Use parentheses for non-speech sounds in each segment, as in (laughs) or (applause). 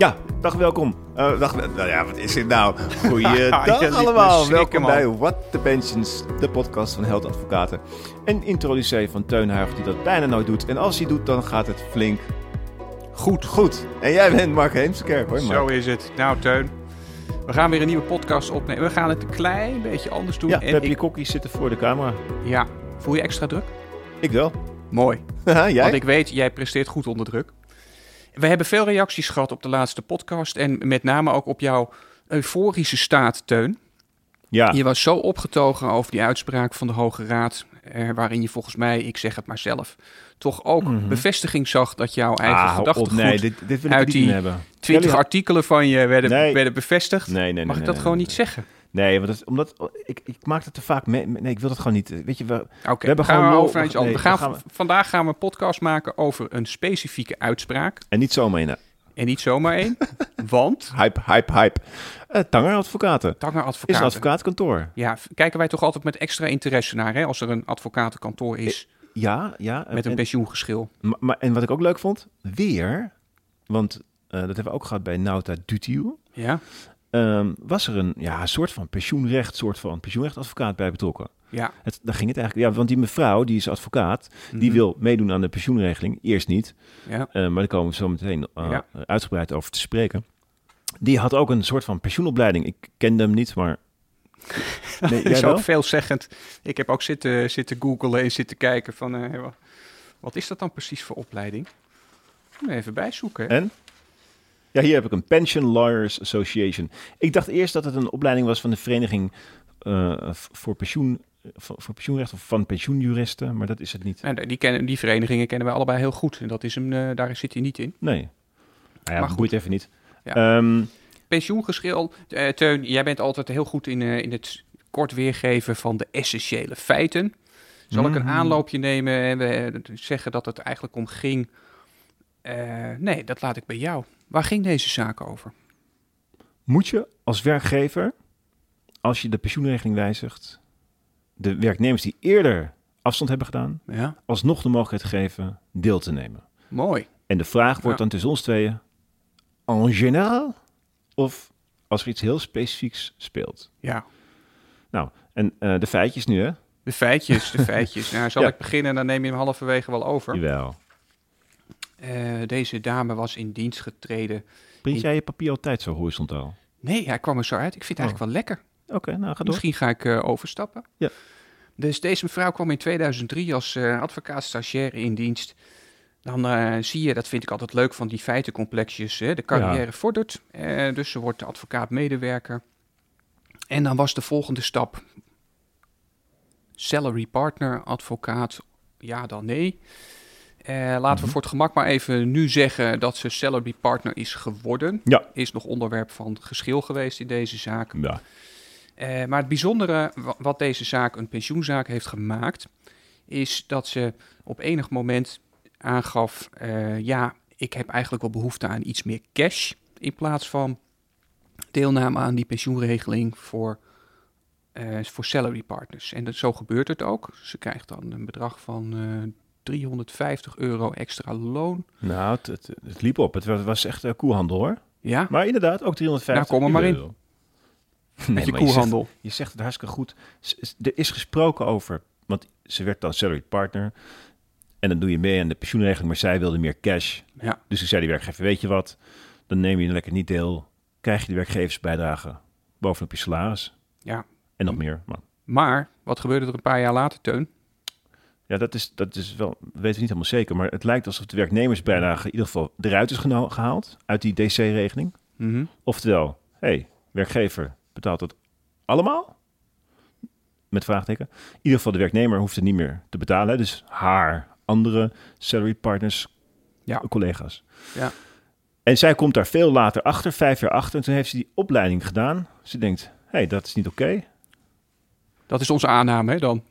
Ja, dag welkom. Uh, dag, nou ja, wat is dit nou? Goeiedag (laughs) allemaal. Welkom man. bij What the Pensions, de podcast van Held Advocaten. Een introducee van Teun Huig die dat bijna nooit doet. En als hij doet, dan gaat het flink Goed. goed. En jij bent Mark Heemskerk. Hoi Zo is het. Nou, Teun. We gaan weer een nieuwe podcast opnemen. We gaan het een klein beetje anders doen. Ja, en Pepje ik, Kokkies zitten voor de camera. ja, voel je extra druk? Ik wel. Mooi. (laughs) Jij? Want ik weet, jij presteert goed onder druk. We hebben veel reacties gehad op de laatste podcast. En met name ook op jouw euforische staat, Teun. Ja, Je was zo opgetogen over die uitspraak van de Hoge Raad. eh, waarin je volgens mij, ik zeg het maar zelf, toch ook Mhm. bevestiging zag dat jouw eigen ah, gedachtegoed... Nee, dit, dit wil ik uit niet die in hebben. 20 Jullie- artikelen van je werden, Nee. werden bevestigd. Nee, nee, nee. Mag ik dat gewoon niet zeggen? Nee, want dat, omdat ik, ik maak het te vaak mee. Nee, ik wil dat gewoon niet. Weet je, we, Oké, We hebben gaan gewoon we over iets Nee, anders. We gaan, dan gaan we- Vandaag gaan we een podcast maken over een specifieke uitspraak. en niet zomaar een En niet zomaar één. (laughs) want Hype, hype, hype. Uh, Tanger Advocaten. Tanger Is een Advocaten. advocaatkantoor. Ja, kijken wij toch altijd met extra interesse naar, hè, als er een advocatenkantoor is Ja, ja. met een Eh, en, pensioengeschil. maar, maar- en wat ik ook leuk vond, weer, want eh, dat hebben we ook gehad bij Nauta Dutiel, Ja, ehm, was er een ja, soort van pensioenrecht, soort van pensioenrechtadvocaat bij betrokken. ja. Het, daar ging het eigenlijk, ja, want die mevrouw, die is advocaat, die Mhm. wil meedoen aan de pensioenregeling. Eerst niet, Ja, eh, maar daar komen we zo meteen eh, Ja. uitgebreid over te spreken. Die had ook een soort van pensioenopleiding. Ik kende hem niet, maar... (laughs) Nee, dat is ook veelzeggend. Ik heb ook zitten, zitten googlen en zitten kijken van, eh, wa- wat is dat dan precies voor opleiding? Even bijzoeken. hè. En? Ja, hier heb ik een Pension Lawyers Association. Ik dacht eerst dat het een opleiding was van de Vereniging eh, voor, pensioen, voor, pensioenrecht of van pensioenjuristen, maar dat is het niet. En die, kennen, die verenigingen kennen wij allebei heel goed. En dat is hem, eh, daar zit hij niet in. Nee. Nou ja, Maar goed. even niet. Ja. Ehm, pensioengeschil. Eh, Teun, jij bent altijd heel goed in, in het kort weergeven van de essentiële feiten. Zal ik een Mhm. aanloopje nemen en zeggen dat het eigenlijk om ging? Nee, dat laat ik bij jou. Waar ging deze zaak over? moet je als werkgever, als je de pensioenregeling wijzigt, de werknemers die eerder afstand hebben gedaan, Ja, alsnog de mogelijkheid geven deel te nemen? mooi. En de vraag wordt Ja. dan tussen ons tweeën, en général, of als er iets heel specifieks speelt? Ja, Nou, en eh, de feitjes nu, hè? de feitjes, de (laughs) feitjes. Nou, zal Ja. ik beginnen, dan neem je hem halverwege wel over. Jawel. Eh, deze dame was in dienst getreden. Print In- jij je papier altijd zo horizontaal? Nee, hij kwam er zo uit. Ik vind het eigenlijk wel lekker. Oké, nou ga door. Misschien ga ik eh, overstappen. Ja. Dus deze mevrouw kwam in 2003 als eh advocaat stagiaire in dienst. Dan zie je, dat vind ik altijd leuk van die feitencomplexjes, hè, de carrière vordert. eh, dus ze wordt advocaat-medewerker. En dan was de volgende stap salary partner, advocaat, ja dan nee. Eh, laten Mhm. we voor het gemak maar even nu zeggen dat ze salary partner is geworden. Ja. Is nog onderwerp van geschil geweest in deze zaak. Ja. Eh, maar het bijzondere wa- wat deze zaak een pensioenzaak heeft gemaakt, is dat ze op enig moment aangaf: eh, ja, ik heb eigenlijk wel behoefte aan iets meer cash in plaats van deelname aan die pensioenregeling voor, eh, voor salary partners. En dat, zo gebeurt het ook. Ze krijgt dan een bedrag van 350 euro extra loon. Nou, het, het, het liep op. Het was, was echt uh, koehandel, hoor. Ja, Maar inderdaad, ook 350 Nou, kom er maar in. (laughs) euro. met je maar je zegt- koehandel. Je zegt het hartstikke goed. Er is gesproken over, want ze werd dan salaried partner. En dan doe je mee aan de pensioenregeling, maar zij wilde meer cash. Ja. Dus ik zei die werkgever, weet je wat, dan neem je lekker niet deel. Krijg je de werkgeversbijdrage bovenop je salaris. Ja. En nog meer. Maar Maar wat gebeurde er een paar jaar later, Teun? Ja, dat is, dat is wel, weten we niet helemaal zeker. Maar het lijkt alsof de werknemersbijdrage in ieder geval eruit is gehaald. Uit die DC-regeling. Mhm. Oftewel, hey, werkgever betaalt het allemaal? Met vraagteken. In ieder geval, de werknemer hoeft het niet meer te betalen. Dus haar andere salary partners, Ja. collega's. Ja. En zij komt daar veel later achter, vijf jaar achter. En toen heeft ze die opleiding gedaan. Ze denkt, hey, dat is niet oké. Dat is onze aanname, hè, dan.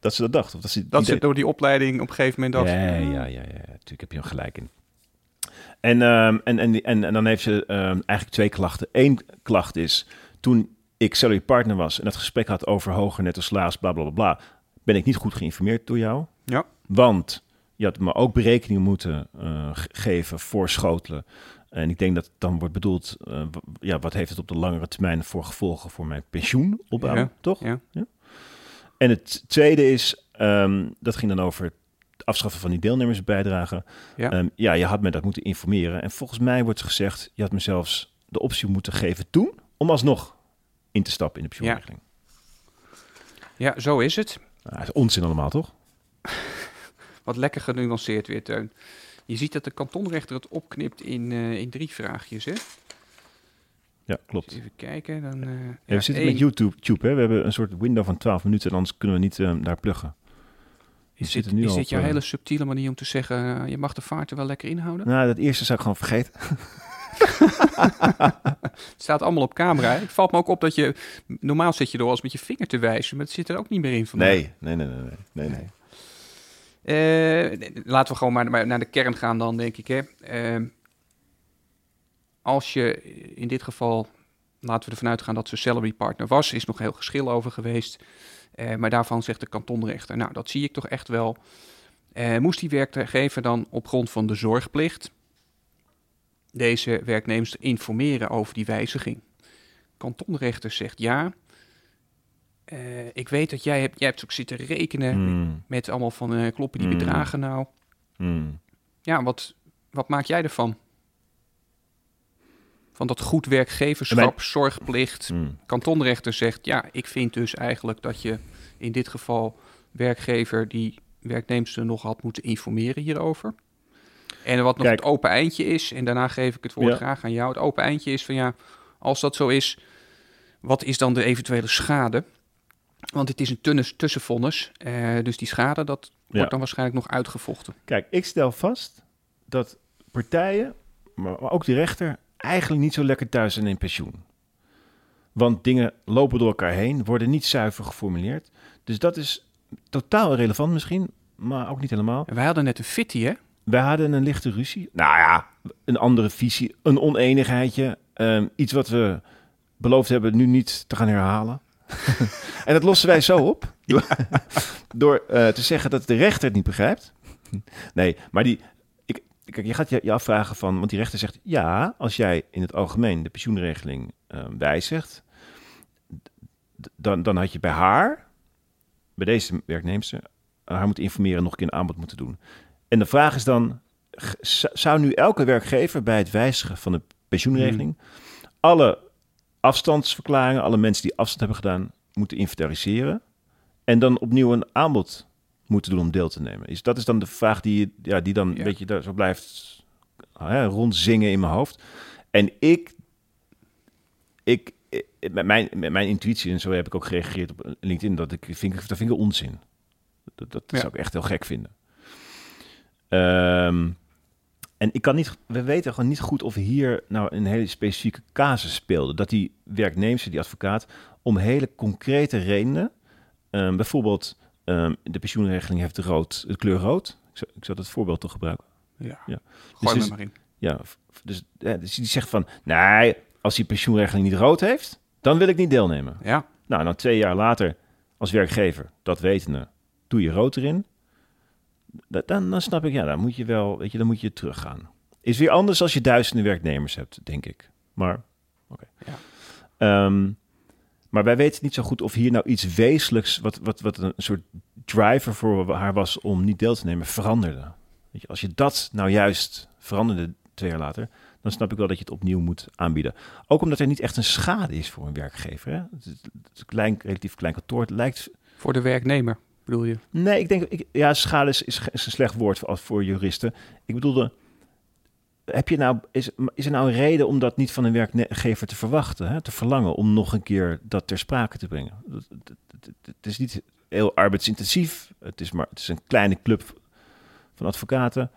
Dat ze dat dacht. Of dat ze Dat ze door die opleiding op een gegeven moment dacht... Ja, ja, ja, ja, ja. Natuurlijk heb je er gelijk in. En, ehm, en, en, en, en dan heeft ze ehm, eigenlijk twee klachten. Eén klacht is, toen ik salary partner was en het gesprek had over hoger netto salaris, bla bla bla, bla, ben ik niet goed geïnformeerd door jou. Ja. Want je had me ook berekeningen moeten eh, ge- geven voor schotelen En ik denk dat dan wordt bedoeld, uh, ja, wat heeft het op de langere termijn voor gevolgen voor mijn pensioenopbouw, Ja, toch? ja. En het tweede is, ehm, dat ging dan over het afschaffen van die deelnemersbijdragen. Ja. Ehm, ja, je had me dat moeten informeren. En volgens mij wordt gezegd, je had me zelfs de optie moeten geven toen, om alsnog in te stappen in de pensioenregeling. Ja, zo is het. Nou, dat is onzin allemaal, toch? (laughs) Wat lekker genuanceerd weer, Teun. Je ziet dat de kantonrechter het opknipt in, eh, in drie vraagjes, hè? Ja, klopt. Even kijken, dan... eh, Ja, we zitten één. met YouTube, Tube, hè? We hebben een soort window van 12 minuten, en anders kunnen we niet ehm, daar pluggen. We Is dit, nu is dit jouw eh, hele subtiele manier om te zeggen... eh, je mag de vaart er wel lekker inhouden? Nou, dat eerste zou ik gewoon vergeten. (laughs) Het staat allemaal op camera. Het valt me ook op dat je... Normaal zit je door als met je vinger te wijzen, maar het zit er ook niet meer in vandaag. Nee, nee, nee, nee, nee. nee, nee. Nee, laten we gewoon maar, maar naar de kern gaan dan, denk ik. Hè. Ehm, als je in dit geval, laten we ervan uitgaan dat ze salary partner was, is nog heel geschil over geweest. Eh, maar daarvan zegt de kantonrechter, nou dat zie ik toch echt wel. Eh, moest die werkgever dan op grond van de zorgplicht deze werknemers informeren over die wijziging? Kantonrechter zegt ja. Eh, ik weet dat jij hebt, jij hebt ook zitten rekenen Hmm, met allemaal van kloppen die Mm. bedragen nou. hmm. Ja, wat, wat maak jij ervan? Van dat goed werkgeverschap, zorgplicht. Hmm. Kantonrechter zegt, ja, ik vind dus eigenlijk dat je in dit geval werkgever die werknemers er nog had moeten informeren hierover. En wat nog Kijk. het open eindje is, en daarna geef ik het woord Ja. graag aan jou. Het open eindje is van ja, als dat zo is, wat is dan de eventuele schade? Want het is een tunnes, tussenvonnis, eh, dus die schade, dat Ja. wordt dan waarschijnlijk nog uitgevochten. Kijk, ik stel vast dat partijen, maar maar ook de rechter, eigenlijk niet zo lekker thuis zijn in pensioen. Want dingen lopen door elkaar heen, worden niet zuiver geformuleerd. Dus dat is totaal irrelevant misschien, maar ook niet helemaal. En wij hadden net een fitty, hè? Wij hadden een lichte ruzie. Nou ja, een andere visie, een oneenigheidje. ehm, iets wat we beloofd hebben nu niet te gaan herhalen. (laughs) en dat lossen wij zo op. Door, (laughs) door eh, te zeggen dat de rechter het niet begrijpt. nee, maar die... Kijk, je gaat je, je afvragen van... Want die rechter zegt... Ja, als jij in het algemeen de pensioenregeling ehm, wijzigt... Dan, dan had je bij haar... Bij deze werknemster... haar moeten informeren en nog een keer een aanbod moeten doen. En de vraag is dan, zou nu elke werkgever bij het wijzigen van de pensioenregeling alle afstandsverklaringen, alle mensen die afstand hebben gedaan, moeten inventariseren en dan opnieuw een aanbod moeten doen om deel te nemen? Is, dat is dan de vraag die, ja, die dan Ja. een beetje daar zo blijft hè, rondzingen in mijn hoofd. En ik, ik, met, mijn, met mijn intuïtie, en zo heb ik ook gereageerd op LinkedIn, dat ik vind, dat vind ik onzin. Dat, dat Ja. zou ik echt heel gek vinden. Ehm, en ik kan niet, we weten gewoon niet goed of hier nou een hele specifieke casus speelde. Dat die werknemer, die advocaat, om hele concrete redenen, ehm, bijvoorbeeld ehm, de pensioenregeling heeft de, rood, de kleur rood. Ik zou, ik zou dat voorbeeld toch gebruiken. Ja. Ja. Gooi Dus me is- maar in. Ja, f- dus, ja, dus die zegt van, nee, als die pensioenregeling niet rood heeft, dan wil ik niet deelnemen. Ja. Nou, dan twee jaar later, als werkgever, dat wetende, doe je rood erin. Da- Dan, dan snap ik, ja, dan moet je wel, weet je, dan moet je teruggaan. Is weer anders als je duizenden werknemers hebt, denk ik. Maar, oké. Ja. Ehm, maar wij weten niet zo goed of hier nou iets wezenlijks, wat, wat, wat een soort driver voor haar was om niet deel te nemen, veranderde. Weet je, als je dat nou juist veranderde twee jaar later, dan snap ik wel dat je het opnieuw moet aanbieden. Ook omdat er niet echt een schade is voor een werkgever. Hè? Het, is, een klein, relatief klein kantoor. Het lijkt. Voor de werknemer, bedoel je? Nee, ik denk. Ik, ja, schade is, is, is een slecht woord voor, voor juristen. Ik bedoelde. Heb je nou, is, is er nou een reden om dat niet van een werkgever te verwachten, hè? te verlangen, om nog een keer dat ter sprake te brengen? Het, is niet heel arbeidsintensief. Het is maar het is een kleine club van advocaten.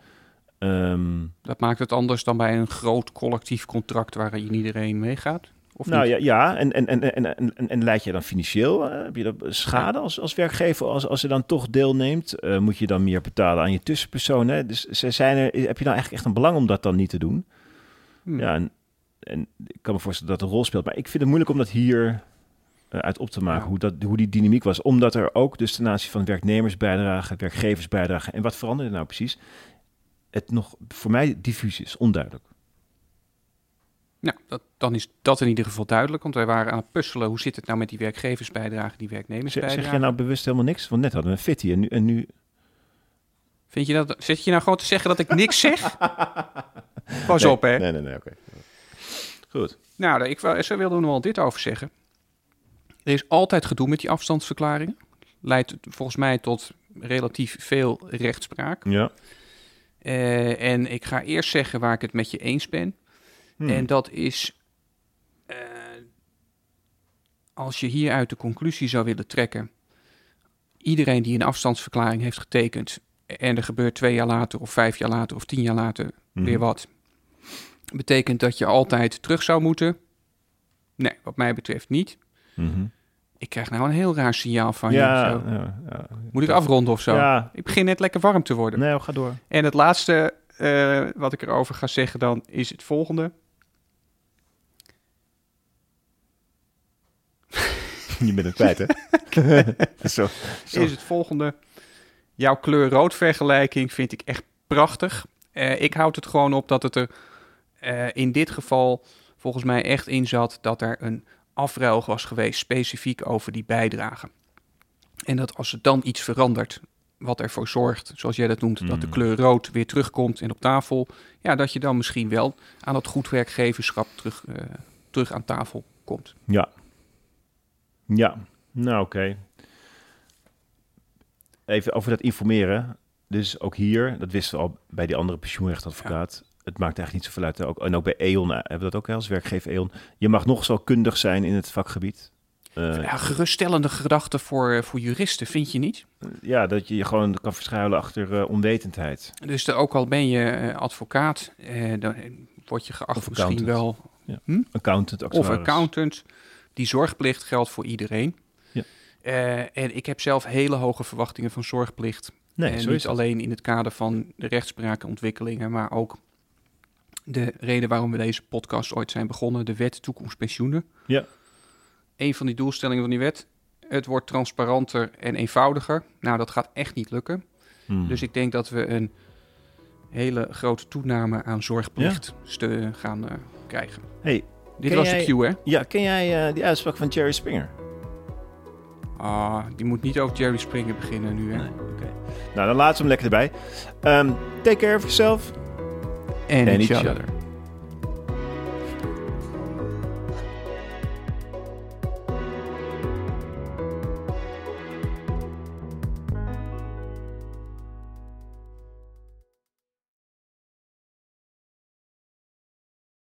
Ehm, Dat maakt het anders dan bij een groot collectief contract waarin iedereen meegaat? Of nou niet? ja, ja. En, en, en, en, en, en, leid je dan financieel? heb je dan schade als, als werkgever? Als, als je dan toch deelneemt, eh, moet je dan meer betalen aan je tussenpersoon? Hè? Dus ze zijn er, heb je nou eigenlijk echt een belang om dat dan niet te doen? Hm. Ja, en, en ik kan me voorstellen dat het een rol speelt. Maar ik vind het moeilijk om dat hier eh, uit op te maken, Ja. hoe, dat, hoe die dynamiek was. Omdat er ook dus ten aanzien van werknemersbijdragen, werkgeversbijdragen... en wat veranderde nou precies? Het nog voor mij diffuus is, onduidelijk. Nou, dat, dan is dat in ieder geval duidelijk, want wij waren aan het puzzelen. Hoe zit het nou met die werkgeversbijdrage, die Zeg, werknemersbijdrage? zeg je nou bewust helemaal niks? Want net hadden we een fitty en nu... En nu... Vind je dat, zit je nou gewoon te zeggen dat ik niks zeg? (laughs) Pas nee, op, hè. Nee, nee, nee, oké. Goed. Nou, ik wil- zo wilde nog wel dit over zeggen. Er is altijd gedoe met die afstandsverklaringen. Leidt volgens mij tot relatief veel rechtspraak. Ja. Eh, en ik ga eerst zeggen waar ik het met je eens ben. Hmm. En dat is, eh, als je hieruit de conclusie zou willen trekken, iedereen die een afstandsverklaring heeft getekend en er gebeurt twee jaar later of vijf jaar later of tien jaar later Mhm. weer wat, betekent dat je altijd terug zou moeten? Nee, wat mij betreft niet. Mhm. Ik krijg nou een heel raar signaal van Ja, je. Zo. ja, ja. Moet ik afronden of zo? Ik begin net lekker warm te worden. Nee, ga door. En het laatste eh, wat ik erover ga zeggen dan is het volgende. (laughs) Je bent het kwijt, hè? (laughs) Zo. Zo. Is het volgende. Jouw kleur-rood vergelijking vind ik echt prachtig. Eh, ik houd het gewoon op dat het er eh, in dit geval volgens mij echt in zat dat er een afruil was geweest specifiek over die bijdrage. En dat als er dan iets verandert, wat ervoor zorgt, zoals jij dat noemt, dat de Mm. kleur rood weer terugkomt en op tafel, ja, dat je dan misschien wel aan dat goed werkgeverschap terug, eh, terug aan tafel komt. Ja. Ja. Nou, oké. Even over dat informeren. Dus ook hier, dat wisten we al bij die andere pensioenrechtadvocaat. Het maakt eigenlijk niet zoveel uit. Ook, en ook bij E.ON eh, hebben we dat ook als werkgever E.ON. Je mag nog zo kundig zijn in het vakgebied. Eh, Ja, geruststellende gedachten voor, eh, voor juristen, vind je niet? ja, dat je je gewoon kan verschuilen achter onwetendheid. Dus ook al ben je advocaat, dan word je geacht misschien wel... Accountant, Of accountant. Die zorgplicht geldt voor iedereen. Ja. Eh, en ik heb zelf hele hoge verwachtingen van zorgplicht. Nee, en zo niet alleen in het kader van de rechtsprakeontwikkelingen, maar ook de reden waarom we deze podcast ooit zijn begonnen, de wet toekomst pensioenen. Ja. Een van die doelstellingen van die wet, het wordt transparanter en eenvoudiger. Nou, dat gaat echt niet lukken. Hmm. Dus ik denk dat we een hele grote toename aan zorgplicht steun gaan eh, krijgen. Hey, Dit Ken was jij- de cue, hè? ja, ken jij eh, die uitspraak van Jerry Springer? Ah, die moet niet over Jerry Springer beginnen nu, hè? Nee, oké. Nou, dan laten we hem lekker erbij. Ehm, take care of yourself. And each each other. other.